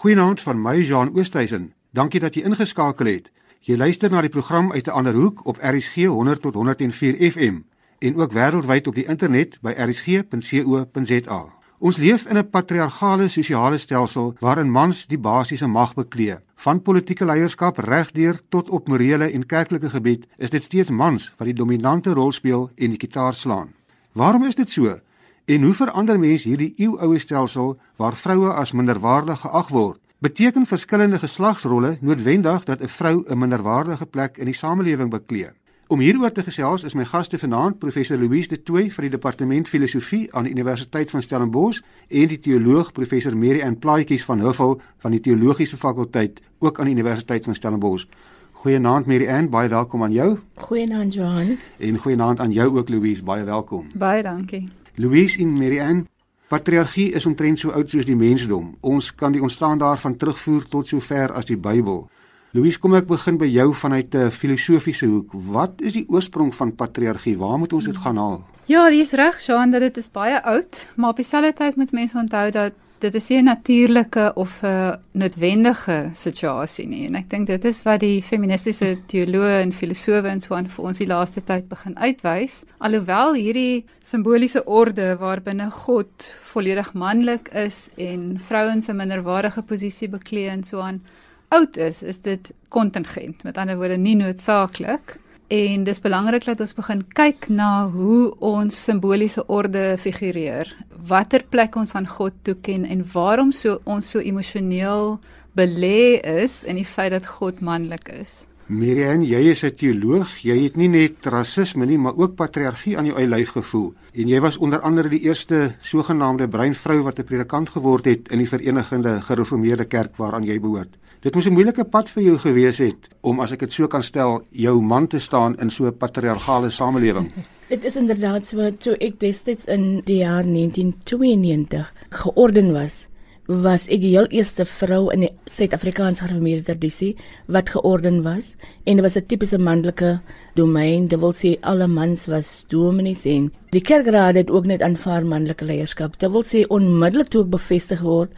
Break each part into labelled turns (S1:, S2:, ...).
S1: Goeienaand van my Jean Oosthuizen. Dankie dat jy ingeskakel het. Jy luister na die program uit 'n ander hoek op RSG 100 tot 104 FM en ook wêreldwyd op die internet by rsg.co.za. Ons leef in 'n patriargale sosiale stelsel waarin mans die basiese mag beklee. Van politieke leierskap regdeur tot op morele en kerklike gebied is dit steeds mans wat die dominante rol speel en die kitaar slaan. Waarom is dit so? En hoe verander mense hierdie eeuoue stelsel waar vroue as minderwaardig geag word? Beteken verskillende geslagsrolle noodwendig dat 'n vrou 'n minderwaardige plek in die samelewing beklee? Om hieroor te gesels is my gaste vanaand professor Louise de Tooy van die departement filosofie aan die Universiteit van Stellenbosch en die teoloog professor Mary Ann Plaatjies van Huffel van die teologiese fakulteit ook aan die Universiteit van Stellenbosch. Goeienaand Mary Ann, baie welkom aan jou.
S2: Goeienaand Johan.
S1: En goeienaand aan jou ook Louise, baie welkom.
S3: Baie dankie.
S1: Louise en Marianne, patriargie is omtrent so oud soos die mensdom. Ons kan die ontstaan daarvan terugvoer tot sover as die Bybel. Louise, kom ek begin by jou vanuit 'n filosofiese hoek. Wat is die oorsprong van patriargie? Waar moet ons dit gaan haal?
S3: Ja, dis reg, Jean, dat dit is baie oud, maar op dieselfde tyd moet mense onthou dat dit is nie 'n natuurlike of 'n noodwendige situasie nie. En ek dink dit is wat die feministiese teoloë en filosowe en so aan vir ons die laaste tyd begin uitwys. Alhoewel hierdie simboliese orde waarbinne God volledig manlik is en vrouens 'n minderwaardige posisie beklee en so aan oud is, is dit kontingent. Met ander woorde, nie noodsaaklik En dis belangrik dat ons begin kyk na hoe ons simboliese orde figureer. Watter plek ons aan God toeken en waarom so ons so emosioneel belê is in die feit dat God manlik is.
S1: Miriam, jy is 'n teoloog. Jy het nie net rasisme nie, maar ook patriargie aan jou eie lyf gevoel. En jy was onder andere die eerste sogenaamde bruin vrou wat 'n predikant geword het in die Verenigde Gereformeerde Kerk waaraan jy behoort. Dit moes 'n moeilike pad vir jou gewees het om as ek dit so kan stel, jou man te staan in so 'n patriargale samelewing.
S2: Dit is inderdaad so toe ek destyds in die jaar 1992 georden was, was ek die heel eerste vrou in die Suid-Afrikaanse gereformeerde tradisie wat georden was en dit was 'n tipiese manlike domein. Dit wil sê alle mans was dominees en die kerkraad het ook net aanvaar manlike leierskap. Dit wil sê onmiddellik toe ek bevestig word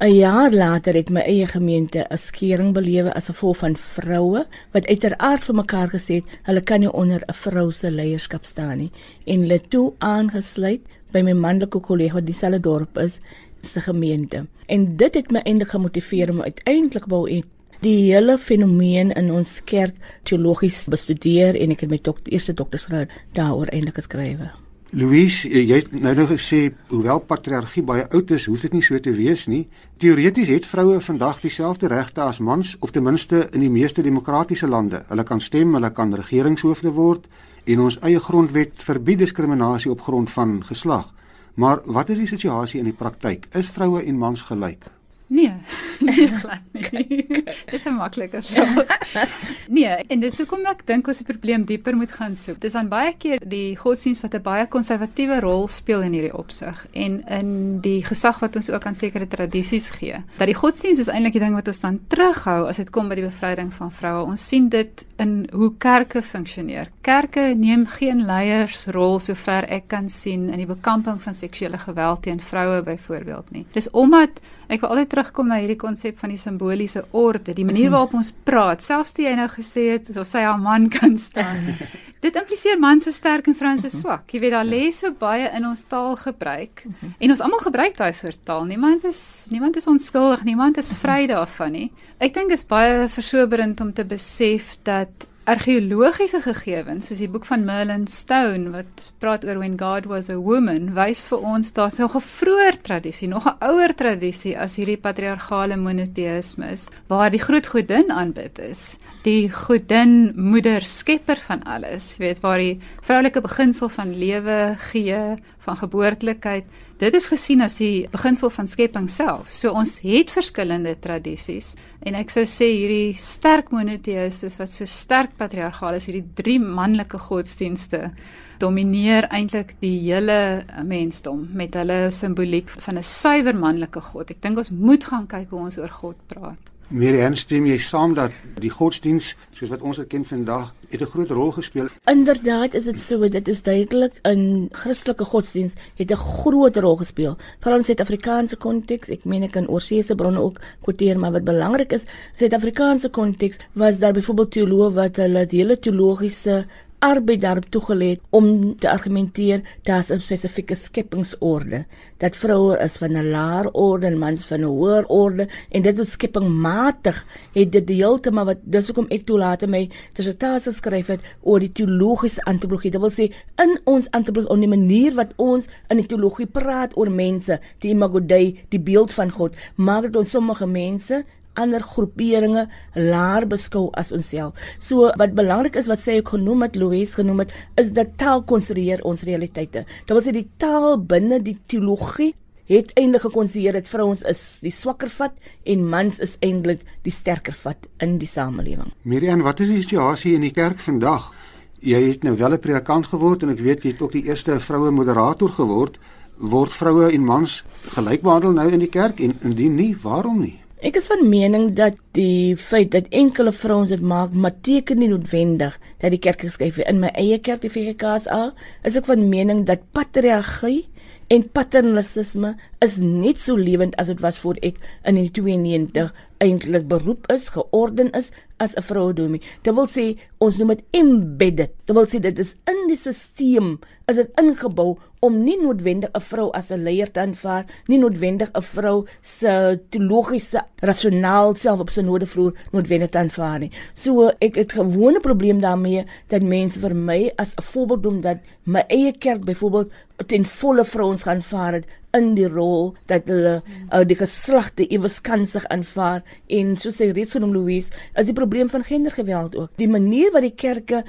S2: 'n jaar later het my eie gemeente 'n skering belewe as gevolg van vroue wat uiteraard vir mekaar gesê het hulle kan nie onder 'n vrou se leierskap staan nie en hulle toe aangesluit by my manlike kollega wat dieselfde dorp is se gemeente. En dit het my eintlik gemotiveer om uiteindelik wou ek die hele fenomeen in ons kerk teologies bestudeer en ek het my dokter eerste doktorsgraad daaroor eintlik geskryf.
S1: Louise, jy het nou nog gesê hoewel patriargie baie oud is, hoef dit nie so te wees nie. Teoreties het vroue vandag dieselfde regte as mans of ten minste in die meeste demokratiese lande. Hulle kan stem, hulle kan regeringshoofde word en ons eie grondwet verbied diskriminasie op grond van geslag. Maar wat is die situasie in die praktyk? Is vroue en mans gelyk?
S3: Nee, nee glad nie. Dis 'n maklike vraag. Nee, en dis hoekom ek dink ons die probleem dieper moet gaan soek. Dis aan baie keer die godsdiens wat 'n baie konservatiewe rol speel in hierdie opsig en in die gesag wat ons ook aan sekere tradisies gee. Dat die godsdiens is eintlik die ding wat ons dan terughou as dit kom by die bevryding van vroue. Ons sien dit in hoe kerke funksioneer. Kerke neem geen leiersrol sover ek kan sien in die bekamping van seksuele geweld teen vroue byvoorbeeld nie. Dis omdat ek wil altyd terugkom na hierdie konsep van die simboliese orde, die manier waarop ons praat, selfs die jy nou gesê het of sy haar man kan staan. Dit impliseer mans is sterk en vrouens is swak. Jy weet daar lê so baie in ons taalgebruik en ons almal gebruik daai soort taal. Niemand is niemand is onskuldig, niemand is vry daarvan nie. Ek dink dit is baie versoberend om te besef dat argeologiese gegevens soos die boek van Merlin Stone wat praat oor when God was a woman wys vir ons daar's nog 'n vroeër tradisie, nog 'n ouer tradisie as hierdie patriargale monoteïsme waar die groot godin aanbid is. Die godin moeder skepper van alles, jy weet waar die vroulike beginsel van lewe gee, van geboortelikheid Dit is gesien as die beginsel van skepping self. So ons het verskillende tradisies en ek sou sê hierdie sterk monoteïstes wat so sterk patriargaal is, hierdie drie manlike godsdienste domineer eintlik die hele mensdom met hulle simboliek van 'n suiwer manlike god. Ek dink ons moet gaan kyk hoe ons oor God praat.
S1: Marianne stem jy saam dat die godsdiens soos wat ons dit ken vandag het 'n groot rol gespeel.
S2: Inderdaad is dit so, dit is duidelik in Christelike godsdiens het 'n groot rol gespeel. Veral in Suid-Afrikaanse konteks, ek meen ek kan oorseese bronne ook quoteer, maar wat belangrik is, Suid-Afrikaanse konteks was daar byvoorbeeld teoloë wat hulle hele teologiese arbeid daarop toegelê om te argumenteer daar's 'n spesifieke skepingsorde dat vroue is van 'n laer orde en mans van 'n hoër orde en dit is skepingmatig het dit heeltemal wat dis hoekom ek toelaat my dissertasie skryf het oor die teologiese antropologie. Dit wil sê in ons antropologie op die manier wat ons in die teologie praat oor mense die imago dei die beeld van God maak dit ons sommige mense ander groeperinge laer beskou as onsself. So wat belangrik is wat ek genoem het Louise genoem het is dat taal konstrueer ons realiteite. Dit wil sê die taal binne die teologie het eintlik gekonsideer dat vrouens is die swakker vat en mans is eintlik die sterker vat in die samelewing.
S1: Miriam, wat is die situasie in die kerk vandag? Jy het nou wel 'n predikant geword en ek weet jy het ook die eerste vroue moderator geword. Word vroue en mans gelyk behandel nou in die kerk en indien nie, waarom nie?
S2: Ek is van mening dat die feit dat enkele vrouens dit maak, maar teken nie noodwendig dat die kerk geskryf het in my eie kerk die VGKSA, is ek van mening dat patriargie en paternalisme is net so lewend as dit was voor ek in die 92 eintlik beroep is, georden is as 'n vroue domie. Dit wil sê ons noem dit embedded. Dit wil sê dit is in die stelsel, is dit ingebou om nie noodwendig 'n vrou as 'n leier te aanvaar, nie noodwendig 'n vrou se teologiese rasionaal self op sy noorde vloer noodwendig te aanvaar nie. So ek het gewone probleem daarmee dat mense vir my as 'n voorbeeld noem dat my eie kerk byvoorbeeld ten volle vrouens gaan vaar het in die rol dat hulle uh, die geslagte eweskansig aanvaar en soos sy reeds genoem Louise is die probleem van gendergeweld ook. Die manier wat die kerke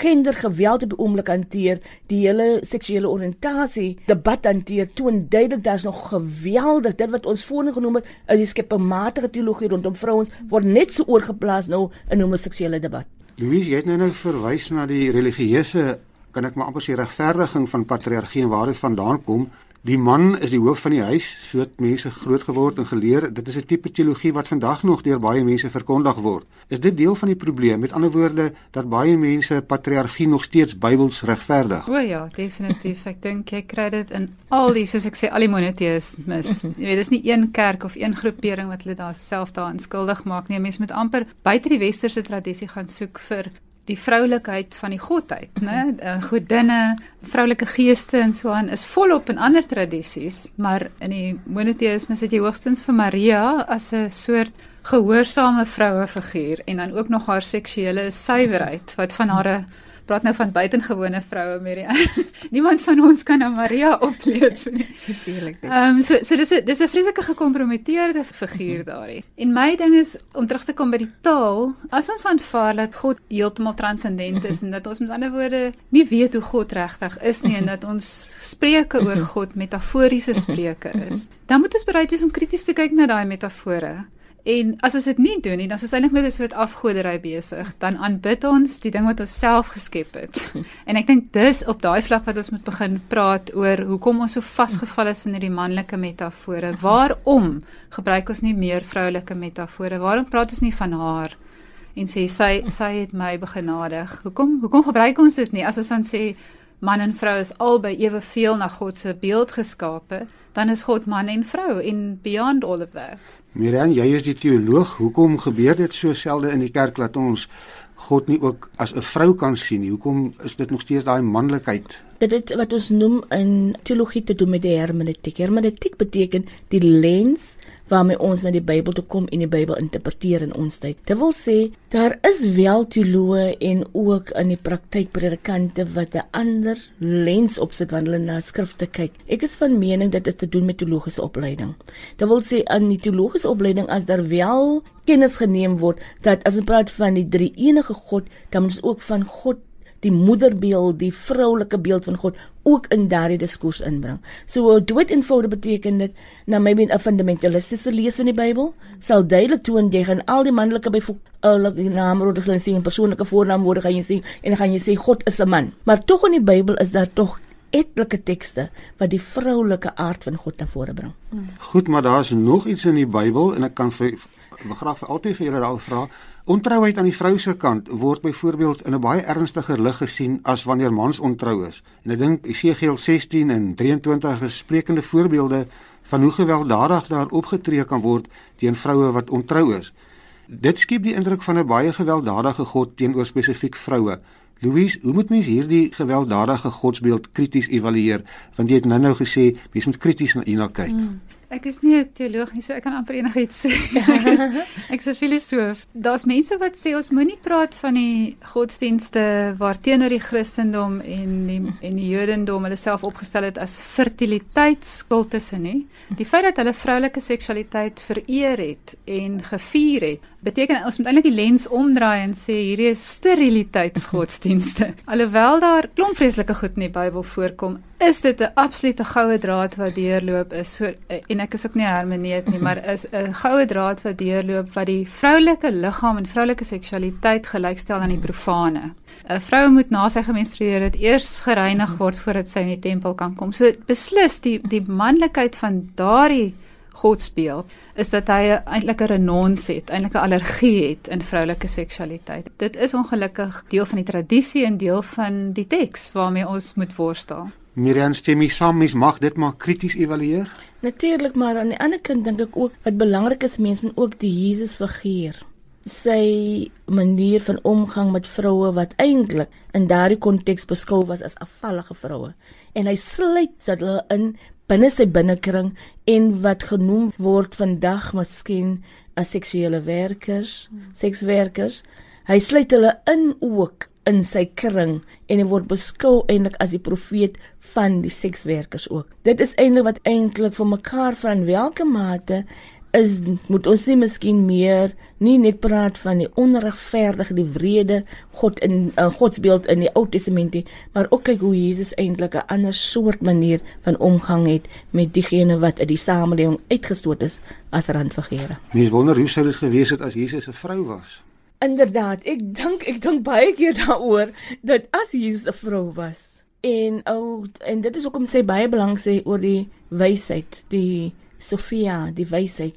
S2: gendergeweld op die oomblik hanteer die hele seksuele oriëntasie debat hanteer toon duidelik daar's nog geweldig. Dit wat ons voorheen genoem het is die skepmatige teologie rondom vrouens word net so oorgeplaas nou in homoseksuele debat.
S1: Louise jy het nou nou verwys na die religieuse kan ek maar amper sê regverdiging van patriargie en waar dit vandaan kom Die man is die hoof van die huis, so het mense groot geword en geleer. Dit is 'n tipe teologie wat vandag nog deur baie mense verkondig word. Is dit deel van die probleem? Met ander woorde, dat baie mense patriargie nog steeds Bybels regverdig.
S3: O ja, definitief. Ek dink jy kry dit in al die, soos ek sê, al die monoteïsmes. Jy weet, dis nie een kerk of een groepering wat hulle daar self daarin skuldig maak nie. Mense moet amper buite die westerse tradisie gaan soek vir die vroulikheid van die godheid, né? Eh, godinne, vroulike geeste en so aan is volop in ander tradisies, maar in die monoteïsme sit jy hoogstens vir Maria as 'n soort gehoorsame vroue figuur en dan ook nog haar seksuele suiwerheid wat van haar 'n praat nou van buitengewone vroue die niemand van ons kan aan Maria opleef nie. Natuurlik. Ehm um, so so dis 'n dis 'n vreeslike gekompromiteerde figuur daarin. En my ding is om terug te kom by die taal, as ons aanvaar dat God heeltemal transcendent is en dat ons met ander woorde nie weet hoe God regtig is nie en dat ons spreuke oor God metaforiese spreuke is, dan moet ons bereid wees om krities te kyk na daai metafore. En as ons dit nie doen nie, dan is ons eintlik met 'n soort afgodery besig. Dan aanbid ons die ding wat ons self geskep het. en ek dink dis op daai vlak wat ons moet begin praat oor hoekom ons so vasgevall is in hierdie manlike metafore. Waarom gebruik ons nie meer vroulike metafore? Waarom praat ons nie van haar en sê sy sy het my begenadig? Hoekom hoekom gebruik ons dit nie? As ons dan sê man en vrou is albei eweveel na God se beeld geskape dan is God man en vrou en beyond all of that.
S1: Miriam, jy is die teoloog. Hoekom gebeur dit so selde in die kerk dat ons God nie ook as 'n vrou kan sien nie? Hoekom is dit nog steeds daai manlikheid?
S2: Dit is wat ons noem in teologie te doen met die hermeneutiek. Hermeneutiek beteken die lens waarmee ons na die Bybel toe kom en die Bybel interpreteer in ons tyd. Dit wil sê daar is wel teoloë en ook in die praktyk predikante wat 'n ander lens opsit wanneer hulle na skrifte kyk. Ek is van mening dat dit te doen met teologiese opleiding. Dit wil sê aan die teologiese opleiding as daar wel kennis geneem word dat as ons praat van die drie enige God, dan moet ons ook van God die moederbeeld, die vroulike beeld van God ook in daardie diskurs inbring. So dood eenvoudig beteken dit na maybe 'n fundamentalistiese lees van die Bybel sal duidelik toon jy gaan al die manlike byvoorbeeld name word hulle sien persoonlike voornaam word gaan jy sien en gaan jy sê God is 'n man. Maar tog in die Bybel is daar tog etlike tekste wat die vroulike aard van God na vore bring.
S1: Goed, maar daar's nog iets in die Bybel en ek kan vir graag vir altyd vir julle daaroor vra. Ontrouheid aan die vrou se kant word byvoorbeeld in 'n baie ernstiger lig gesien as wanneer mans ontrou is. En ek dink Esegiel 16 en 23 is sprekende voorbeelde van hoe gewelddadig daar opgetree kan word teen vroue wat ontrou is. Dit skep die indruk van 'n baie gewelddadige God teenoor spesifiek vroue. Louise, hoe moet mens hierdie gewelddadige godsbeeld krities evalueer? Want jy het nou-nou gesê mens moet krities hierna kyk. Mm.
S3: Ek is nie 'n teoloog nie, so ek kan amper enigiets sê. ek is 'n filosoof. Daar's mense wat sê ons moenie praat van die godsdienste waarteenoor die Christendom en die en die Jodendom hulle self opgestel het as fertiliteitskultusse nie. Die feit dat hulle vroulike seksualiteit vereer het en gevier het, beteken ons moet eintlik die lens omdraai en sê hierdie is steriliteitsgodsdienste. Alhoewel daar klomp vreeslike goed in die Bybel voorkom, is dit 'n absolute goue draad wat deurloop is so en ek is ook nie hermeneut nie, maar is 'n goue draad wat deurloop wat die vroulike liggaam en vroulike seksualiteit gelykstel aan die profane. 'n Vrou moet na sy gemenstrueer dit eers gereinig word voordat sy in die tempel kan kom. So beslis die die manlikheid van daardie godsbeeld is dat hy eintlik 'n renons het, eintlik 'n allergie het in vroulike seksualiteit. Dit is ongelukkig deel van die tradisie en deel van die teks waarmee ons moet worstel.
S1: Miriam stem mee saam, mens mag dit maar krities evalueer.
S2: Natuurlik, maar aan die ander kant dink ek ook wat belangrik is, mens moet ook die Jesus figuur sy manier van omgang met vroue wat eintlik in daardie konteks beskou was as afvallige vroue en hy sluit dat hulle in binne sy binnekring en wat genoem word vandag miskien as seksuele werkers, sekswerkers. Hy sluit hulle in ook in sy kring en word beskou eintlik as die profeet van die sekswerkers ook. Dit is eintlik wat eintlik vir mekaar van welke mate is moet ons nie miskien meer nie net praat van die onregverdige die wrede God in 'n uh, godsbeeld in die Ou Testament nie maar ook kyk hoe Jesus eintlik 'n ander soort manier van omgang het met diegene wat uit die samelewing uitgestoot is as randfigure.
S1: Mens wonder hoe sou dit gewees het as Jesus 'n vrou was?
S2: Inderdaad, ek dink ek dink baie keer daaroor dat as Jesus 'n vrou was en ou en dit is hoekom sy baie belang sê oor die wysheid, die Sofia, die wysheid,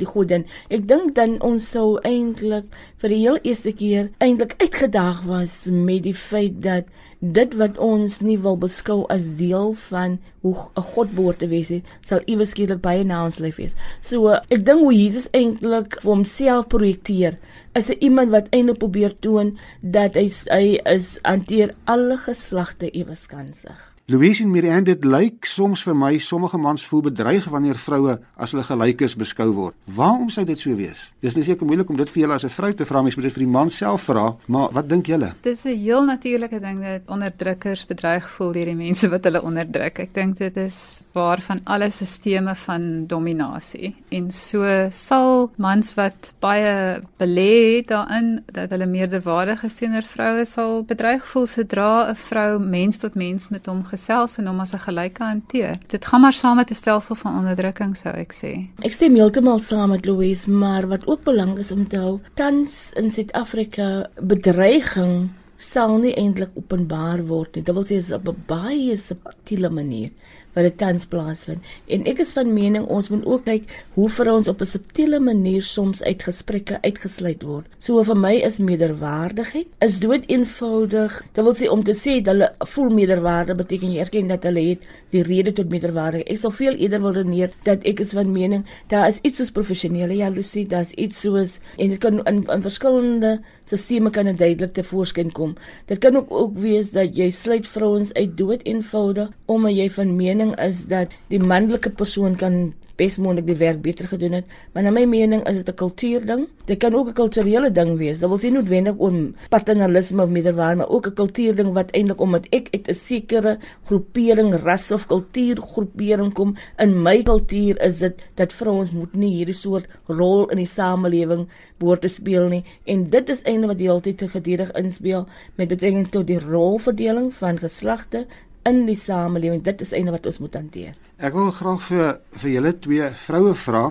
S2: die godin. Ek dink dan ons sou eintlik vir die heel eerste keer eintlik uitgedaag was met die feit dat dit wat ons nie wil beskou as deel van hoe 'n God behoort te wees nie, sal iewes skielik baie na ons leef wees. So ek dink hoe Jesus eintlik vir homself projekteer is 'n iemand wat eintlik probeer toon dat hy hy is hanteer alle geslagte eweskansig.
S1: Louise en Miriam dit lyk soms vir my sommige mans voel bedreig wanneer vroue as hulle gelykes beskou word. Waarom sou dit so wees? Dis nie seker moeilik om dit vir julle as 'n vrou te vra, mens moet dit vir die man self vra, maar wat dink julle?
S3: Dis 'n heel natuurlike ding dat onderdrukkers bedreig voel deur die mense wat hulle onderdruk. Ek dink dit is waar van alle sisteme van dominasie. En so sal mans wat baie belê het daarin dat hulle meerderwaardig is teenoor vroue sal bedreig voel sodra 'n vrou mens tot mens met hom gesels en hom as 'n gelyke hanteer. Dit gaan maar saam met 'n stelsel van onderdrukking sou ek sê.
S2: Ek stem heeltemal saam met Louise, maar wat ook belangrik is om te hou, tans in Suid-Afrika bedreiging sal nie eintlik openbaar word nie. Dit wil sê op 'n baie subtiele manier wat dit tans plaasvind. En ek is van mening ons moet ook kyk hoe vrouens op 'n subtiele manier soms uit gesprekke uitgesluit word. So vir my is meerderwaardigheid is dood eenvoudig. Dit wil sê om te sê dat hulle voel meerderwaardig beteken jy erken dat hulle het die rede tot meerderwaardigheid. Ek sal veel eerder wil redeneer dat ek is van mening daar is iets soos professionele jaloesie, daar's iets soos en dit kan in, in verskillende sisteme kan dit duidelik te voorskyn kom. Dit kan ook ook wees dat jy sluit vrouens uit dood eenvoudig omdat jy van mening is dat die manlike persoon kan besmoontlik die werk beter gedoen het, maar na my mening is dit 'n kultuurding. Dit kan ook 'n kulturele ding wees. Dit wil sê noodwendig om paternalisme of meerderwaarde, maar ook 'n kultuurding wat eintlik omdat ek uit 'n sekere groepering, ras of kultuurgroepering kom, in my kultuur is dit dat vrouens moet nie hierdie soort rol in die samelewing behoort te speel nie en dit is eintlik wat die hele tyd te gedurig inspel met betrekking tot die rolverdeling van geslagte in die samelewing. Dit is eintlik wat ons moet hanteer.
S1: Ek wil graag vir vir julle twee vroue vra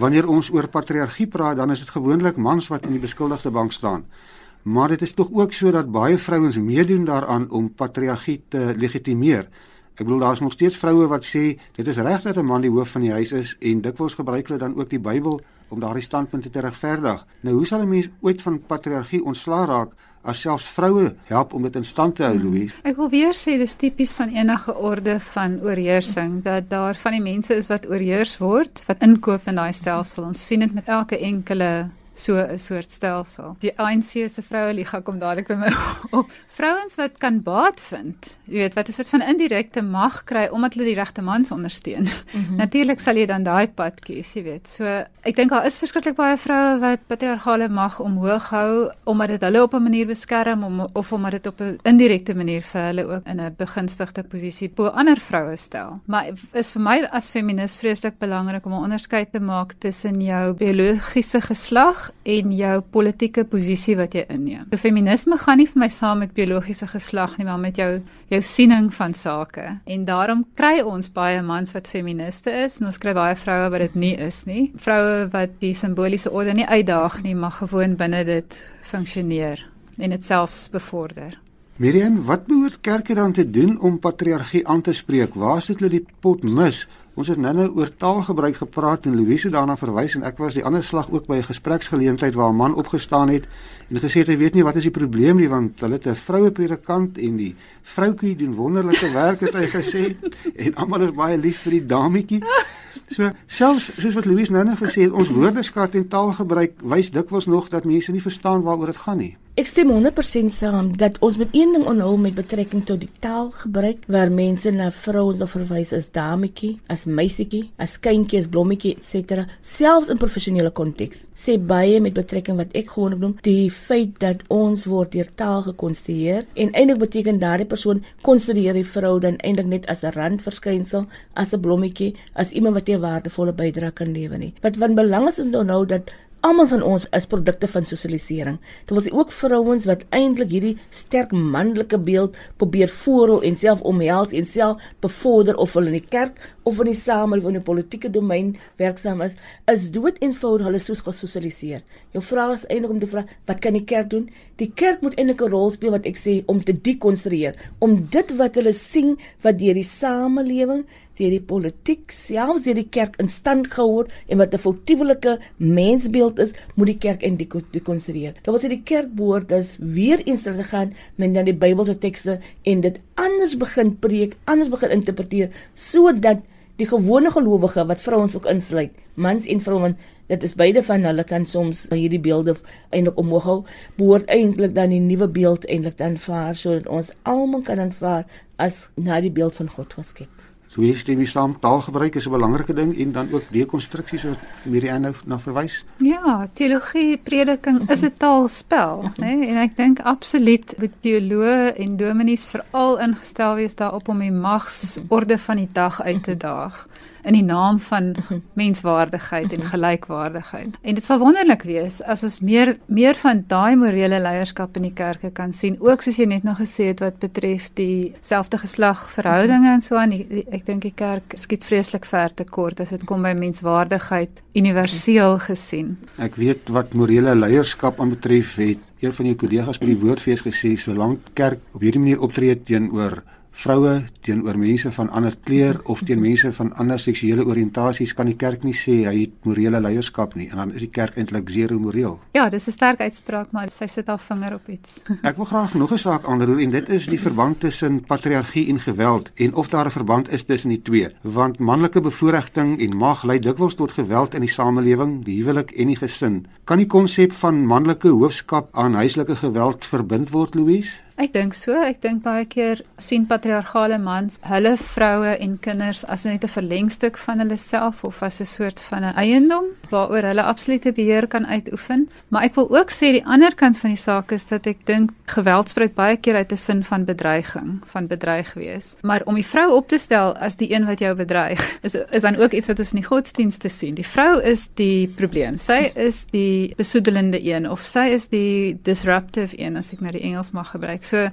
S1: wanneer ons oor patriargie praat, dan is dit gewoonlik mans wat in die beskuldigde bank staan. Maar dit is tog ook so dat baie vrouens meedoen daaraan om patriargie te legitimeer. Ek bedoel daar's nog steeds vroue wat sê dit is reg dat 'n man die hoof van die huis is en dikwels gebruik hulle dan ook die Bybel om daardie standpunte te regverdig. Nou hoe sal 'n mens ooit van patriargie ontslaa raak as selfs vroue help om dit in stand te hou, hmm. Louise?
S3: Ek wil weer sê dis tipies van enige orde van oorheersing dat daar van die mense is wat oorheers word, wat inkoop in daai stelsel. Ons sien dit met elke enkele so 'n soort stelsel. Die ANC se vroue liga kom dadelik by my op. Vrouens wat kan baat vind, jy weet, wat 'n soort van indirekte mag kry omdat hulle die regte mans ondersteun. Mm -hmm. Natuurlik sal jy dan daai pad kies, jy weet. So ek dink daar is verskriklik baie vroue wat patriargale mag omhoog hou omdat dit hulle op 'n manier beskerm om of omdat dit op 'n indirekte manier vir hulle ook in 'n begunstigde posisie bo ander vroue stel. Maar is vir my as feminis vreeslik belangrik om 'n onderskeid te maak tussen jou biologiese geslag en jou politieke posisie wat jy inneem. Die feminisme gaan nie vir my saam met biologiese geslag nie, maar met jou jou siening van sake. En daarom kry ons baie mans wat feministe is en ons kry baie vroue wat dit nie is nie. Vroue wat die simboliese orde nie uitdaag nie, maar gewoon binne dit funksioneer en dit selfs bevorder.
S1: Miriam, wat behoort kerke dan te doen om patriargie aan te spreek? Waar sit hulle die pot mis? Ons het nou-nou oor taalgebruik gepraat en Louise daarna verwys en ek was die ander slag ook by 'n gespreksgeleentheid waar 'n man opgestaan het en gesê het hy weet nie wat is die probleem nie want hulle het 'n vroue predikant en die vroutjie doen wonderlike werk het hy gesê en almal is baie lief vir die dametjie. So selfs soos wat Louise nou-nou gesê het ons woordeskat en taalgebruik wys dikwels nog dat mense nie verstaan waaroor dit gaan nie.
S2: Ek stem 100% saam dat ons met een ding onhou met betrekking tot die taalgebruik waar mense na vrouens of verwys as dametjie, as meisietjie, as kindjie, as blommetjie etc. selfs in professionele konteks. Sê baie met betrekking wat ek gewoonlik noem die feit dat ons word deur taal gekonstrueer en eintlik beteken daardie persoon konstrueer die vrou dan eintlik net as 'n randverskynsel, as 'n blommetjie, as iemand wat 'n waardevolle bydrae kan lewer nie. Wat van belang is om te onthou dat Almal van ons is produkte van sosialisering. Dit was ook vrouens wat eintlik hierdie sterk manlike beeld probeer voorhou en self omhels en self bevorder of hulle in die kerk of in die samelewing of in die politieke domein werksaam is, is dood eenvoudig hulle soos gesosialiseer. Jou vraag is eintlik om te vra, wat kan die kerk doen? Die kerk moet eintlik 'n rol speel wat ek sê om te dekonstrueer, om dit wat hulle sien wat deur die samelewing deur die politiek, selfs deur die kerk in stand gehou en wat 'n foutiewelike mensbeeld is, moet die kerk en die konsidereer. Daar was die kerk behoort as weer eens te gaan met dan die Bybelse tekste en dit anders begin preek, anders begin interpreteer sodat die gewone gelowige wat vrouens ook insluit, mans en vrouens Dit is beide van hulle kan soms hierdie beelde eintlik omhoog hou, behoort eintlik dan die nuwe beeld eintlik dan vaar sodat ons almal kan aanvaar as na die beeld van God geskep.
S1: Hier stem jy saam, taalgebruik is 'n belangrike ding en dan ook dekonstruksie soos hierdie een nou na verwys.
S3: Ja, teologie, prediking is 'n taalspel, né? Nee? En ek dink absoluut moet teoloë en dominees veral ingestel wees daarop om die magsorde van die dag uit te daag in die naam van menswaardigheid en gelykwaardigheid. En dit sal wonderlik wees as ons meer meer van daai morele leierskap in die kerke kan sien, ook soos jy net nog gesê het wat betref die selfde geslag verhoudinge en so aan. Ek dink die kerk skiet vreeslik ver te kort as dit kom by menswaardigheid universeel gesien.
S1: Ek weet wat morele leierskap aanbetref het een van jou kollegas by die woordfees gesê solank kerk op hierdie manier optree teenoor vroue teenoor mense van ander kleur of teen mense van ander seksuele oriëntasies kan die kerk nie sê hy het morele leierskap nie en dan is die kerk eintlik zero moreel.
S3: Ja, dis 'n sterk uitspraak maar sy sit haar vinger op iets.
S1: Ek wil graag nog 'n saak aanroer en dit is die verband tussen patriargie en geweld en of daar 'n verband is tussen die twee want manlike bevoordiging en mag lei dikwels tot geweld in die samelewing, die huwelik en die gesin. Kan die konsep van manlike hoofskap aan huislike geweld verbind word, Louise?
S3: Ek dink so, ek dink baie keer sien patriargale mans hulle vroue en kinders as net 'n verlengstuk van hulle self of as 'n soort van 'n eiendom waaroor hulle absolute beheer kan uitoefen. Maar ek wil ook sê die ander kant van die saak is dat ek dink geweld spreek baie keer uit 'n sin van bedreiging, van bedreig wees. Maar om die vrou op te stel as die een wat jou bedreig, is is dan ook iets wat ons in die godsdienste sien. Die vrou is die probleem. Sy is die besoedelende een of sy is die disruptive een as ek nou die Engels mag gebruik. So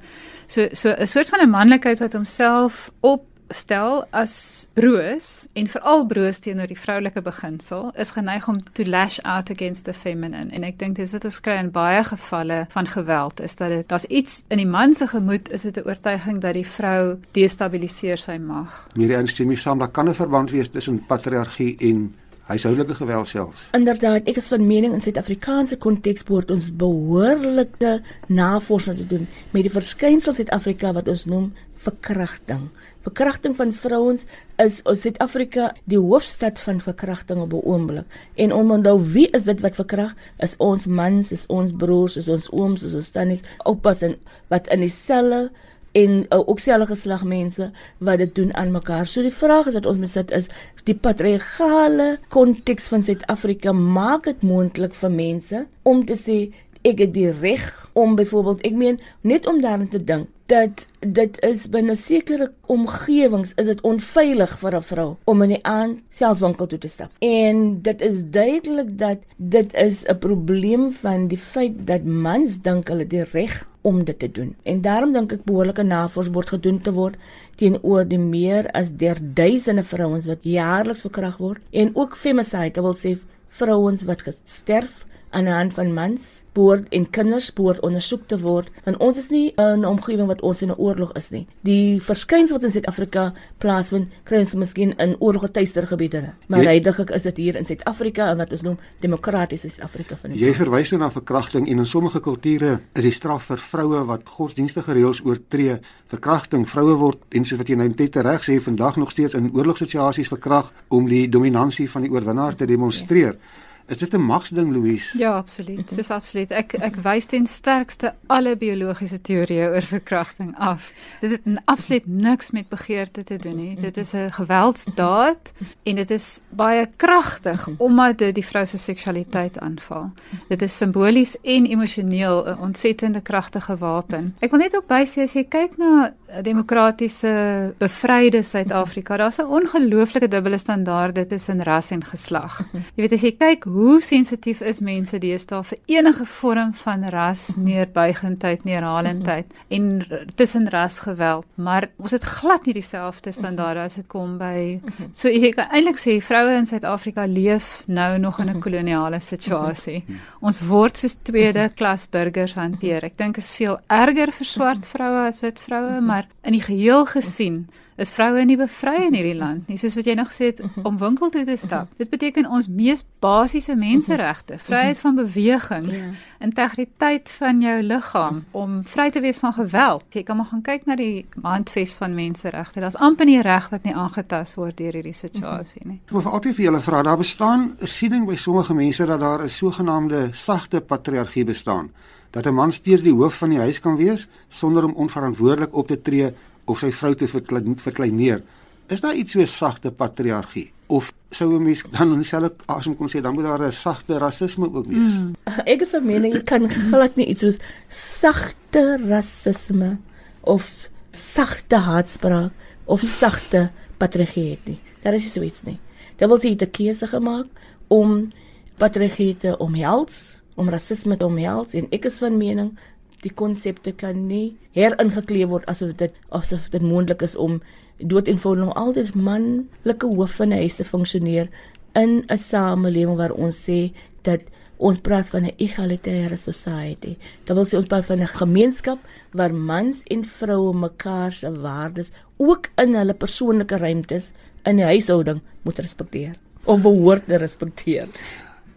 S3: so so 'n soort van 'n manlikheid wat homself op stel as broos en veral broos teenoor die vroulike beginsel is geneig om to lash out against the feminine en ek dink dis wat ons kry in baie gevalle van geweld is dat dit daar's iets in die man se gemoed is dit 'n oortuiging dat die vrou destabiliseer sy mag.
S1: Meer instem jy saam dat kan 'n verband wees tussen patriargie en huishoudelike geweld self.
S2: Inderdaad, ek is van mening in Suid-Afrikaanse konteks moet ons behoorlike navorsing doen met die verskynsel Suid-Afrika wat ons noem verkrachting. Verkrachting van vrouens is in Suid-Afrika die hoofstad van verkrachting op 'n oomblik. En onthou wie is dit wat verkrag? Is ons mans, is ons broers, is ons ooms, is ons tannies, oupas en wat in dieselfde en uh, ook selfe geslag mense wat dit doen aan mekaar. So die vraag is wat ons moet sit is die patriargale konteks van Suid-Afrika maak dit moontlik vir mense om te sê ek het die reg om byvoorbeeld ek meen net om daaraan te dink dat dit is binne sekere omgewings is dit onveilig vir 'n vrou om in die aand selfs winkel toe te stap. En dit is duidelik dat dit is 'n probleem van die feit dat mans dink hulle die reg om dit te doen. En daarom dink ek behoorlike navorsing word gedoen te word teenoor die meer as der duisende vrouens wat jaarliks verkragt word en ook femicide, wil sê vrouens wat gesterf aan die hand van mans behoort en kinders behoort ondersoek te word want ons is nie in 'n omgewing wat ons in 'n oorlog is nie. Die verskynsel wat in Suid-Afrika plaasvind kry ons miskien in oorloggetuister gebiede maar heidaglik is dit hier in Suid-Afrika en wat ons noem demokratiese Suid-Afrika
S1: van jy verwys nou na verkrachting en in sommige kulture is die straf vir vroue wat godsdienstige reëls oortree verkrachting vroue word en soos wat jy nou net reg sê vandag nog steeds in oorlogssituasies verkragt om die dominansie van die oorwinnaar te demonstreer. ja. Is dit 'n magsding Louise?
S3: Ja, absoluut. Dis absoluut. Ek ek wys ten sterkste alle biologiese teorieë oor verkrachting af. Dit het absoluut niks met begeerte te doen nie. Dit is 'n geweldsdaad en dit is baie kragtig omdat dit die vrou se seksualiteit aanval. Dit is simbolies en emosioneel 'n ontsettende kragtige wapen. Ek wil net ook bysê as jy kyk na demokratiese bevryde Suid-Afrika, daar's 'n ongelooflike dubbele standaarde tussen ras en geslag. Jy weet as jy kyk hoe sensitief is mense deesdae vir enige vorm van ras neerbuigendheid, neerhalendheid en tussen rasgeweld, maar ons het glad nie dieselfde standaarde as dit kom by so jy kan eintlik sê vroue in Suid-Afrika leef nou nog in 'n koloniale situasie. Ons word soos tweede klas burgers hanteer. Ek dink is veel erger vir swart vroue as wit vroue, maar in die geheel gesien is vroue nie bevry in hierdie land nie soos wat jy nog gesê het om winkel toe te stap. Dit beteken ons mees basiese menseregte, vryheid van beweging, ja. integriteit van jou liggaam om vry te wees van geweld. Jy kan maar gaan kyk na die handves van menseregte. Daar's amper nie reg wat nie aangetast word deur hierdie situasie nie.
S1: Ek wil vir altyd vir julle vra, daar bestaan 'n siening by sommige mense dat daar 'n sogenaamde sagte patriargie bestaan dat 'n man steeds die hoof van die huis kan wees sonder om onverantwoordelik op te tree of sy vrou te verkleineer. Is daar iets so sagte patriargie of sou 'n mens dan in dieselfde asem kon sê dan moet daar 'n sagte rasisme ook wees? Mm.
S2: Ek is van mening jy kan glad nie iets soos sagte rasisme of sagte haatspraak of sagte patriargie hê nie. Daar is so iets nie. Dit wil sê jy het 'n keuse gemaak om patriargie te omhels, om rasisme te omhels en ek is van mening die konsepte kan nie heringekleur word asof dit asof dit moontlik is om dood en vol nog altyd manlike hoof van 'n huis te funksioneer in 'n samelewing waar ons sê dat ons praat van 'n egalitaire society. Dit wil sê ons praat van 'n gemeenskap waar mans en vroue mekaar se waardes ook in hulle persoonlike ruimtes in die huishouding moet respekteer of behoort te respekteer.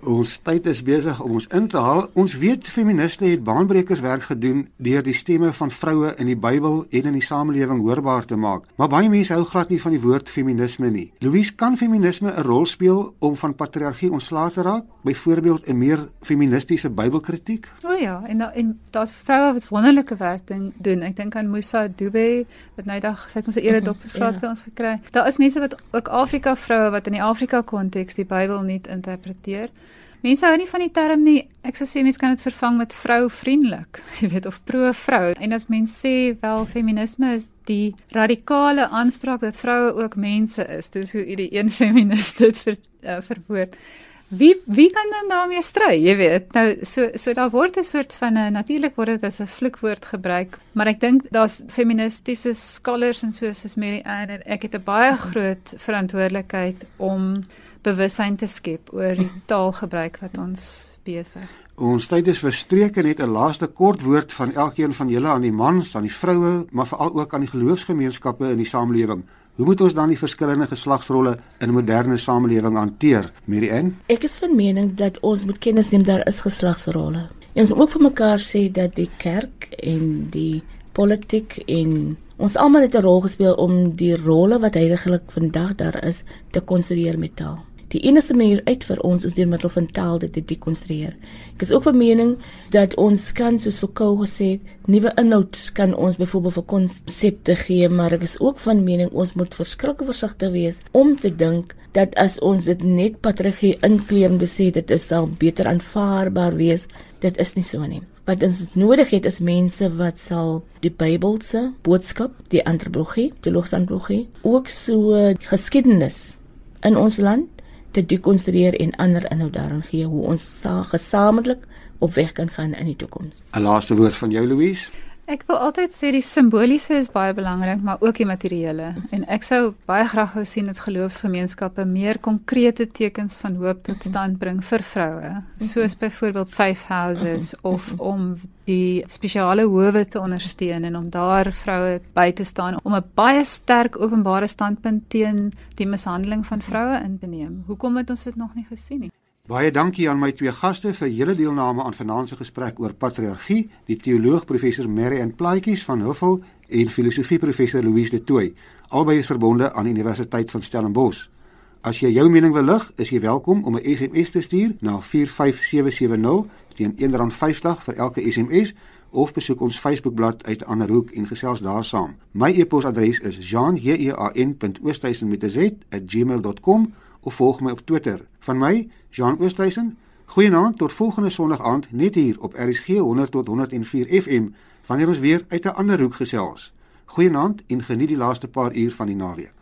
S1: Ons tyd is besig om ons in te haal. Ons weet feministe het baanbrekers werk gedoen deur die stemme van vroue in die Bybel en in die samelewing hoorbaar te maak. Maar baie mense hou glad nie van die woord feminisme nie. Louise, kan feminisme 'n rol speel om van patriargie ontslae te raak? Byvoorbeeld 'n meer feministiese Bybelkritiek?
S3: O ja, en da, en daar's vroue wat wonderlike werk doen. Ek dink aan Musa Dube wat nou dag sy het ons 'n ere doktorsgraad ja. by ons gekry. Daar is mense wat ook Afrika vroue wat in die Afrika konteks die Bybel nie interpreteer. Mense hou nie van die term nie. Ek sou sê mense kan dit vervang met vrou-vriendelik, jy weet of pro-vrou. En as mense sê wel feminisme is die radikale aanspraak dat vroue ook mense is. Dis hoe die een feministe dit ver, uh, verwoord. wie wie kan dan daarmee stry? Jy weet, nou so so daar word 'n soort van 'n natuurlik word dit as 'n vloekwoord gebruik, maar ek dink daar's feministiese scholars en so soos Mary Ann en ek het 'n baie groot verantwoordelikheid om bewussyn te skep oor die taalgebruik wat ons besig.
S1: Ons tyd is verstreke net 'n laaste kort woord van elkeen van julle aan die mans, aan die vroue, maar veral ook aan die geloofsgemeenskappe in die samelewing. Hoe moet ons dan die verskillende geslagsrolle in 'n moderne samelewing hanteer, Marianne?
S2: Ek is van mening dat ons moet kennis neem daar is geslagsrolle. En ons moet ook vir mekaar sê dat die kerk en die politiek en ons almal het 'n rol gespeel om die rolle wat heiliglik vandag daar is te konstrueer met taal. Die enigste manier uit vir ons is deur middel van taal dit te dekonstrueer. Ek is ook van mening dat ons kan soos vir Kou gesê het, nuwe inhoud kan ons byvoorbeeld vir konsepte gee, maar ek is ook van mening ons moet verskriklik versigtig wees om te dink dat as ons dit net patriargie inkleem te sê dit is sal beter aanvaarbaar wees, dit is nie so nie. Wat ons nodig het is mense wat sal die Bybelse boodskap, die antropologie, die logsantropologie, ook so geskiedenis in ons land te dekonstrueer en ander inhoud daarin gee hoe ons gesamentlik op weg kan gaan in die toekoms.
S1: 'n Laaste woord van jou Louise.
S3: Ek wil altyd sê die simboliese is baie belangrik, maar ook die materiële. En ek sou baie graag wou sien dat geloofsgemeenskappe meer konkrete tekens van hoop tot stand bring vir vroue, soos byvoorbeeld safe houses of om die spesiale howe te ondersteun en om daar vroue by te staan om 'n baie sterk openbare standpunt teen die mishandeling van vroue in te neem. Hoekom het ons dit nog nie gesien nie?
S1: Baie dankie aan my twee gaste vir julle deelname aan vanaand se gesprek oor patriargie, die teoloog professor Mary en Plaatjies van Huffel en filosofie professor Louise de Tooy, albei is verbonde aan Universiteit van Stellenbosch. As jy jou mening wil lig, is jy welkom om 'n SMS te stuur na 45770 teen R1.50 vir elke SMS of besoek ons Facebookblad uit ander hoek en gesels daar saam. My e-posadres is jean.jean.oosthuizen@gmail.com of volg my op Twitter. Van my, Jean Oosthuizen. Goeienaand tot volgende Sondag aand net hier op RSG 100 tot 104 FM wanneer ons weer uit 'n ander hoek gesels. Goeienaand en geniet die laaste paar uur van die naweek.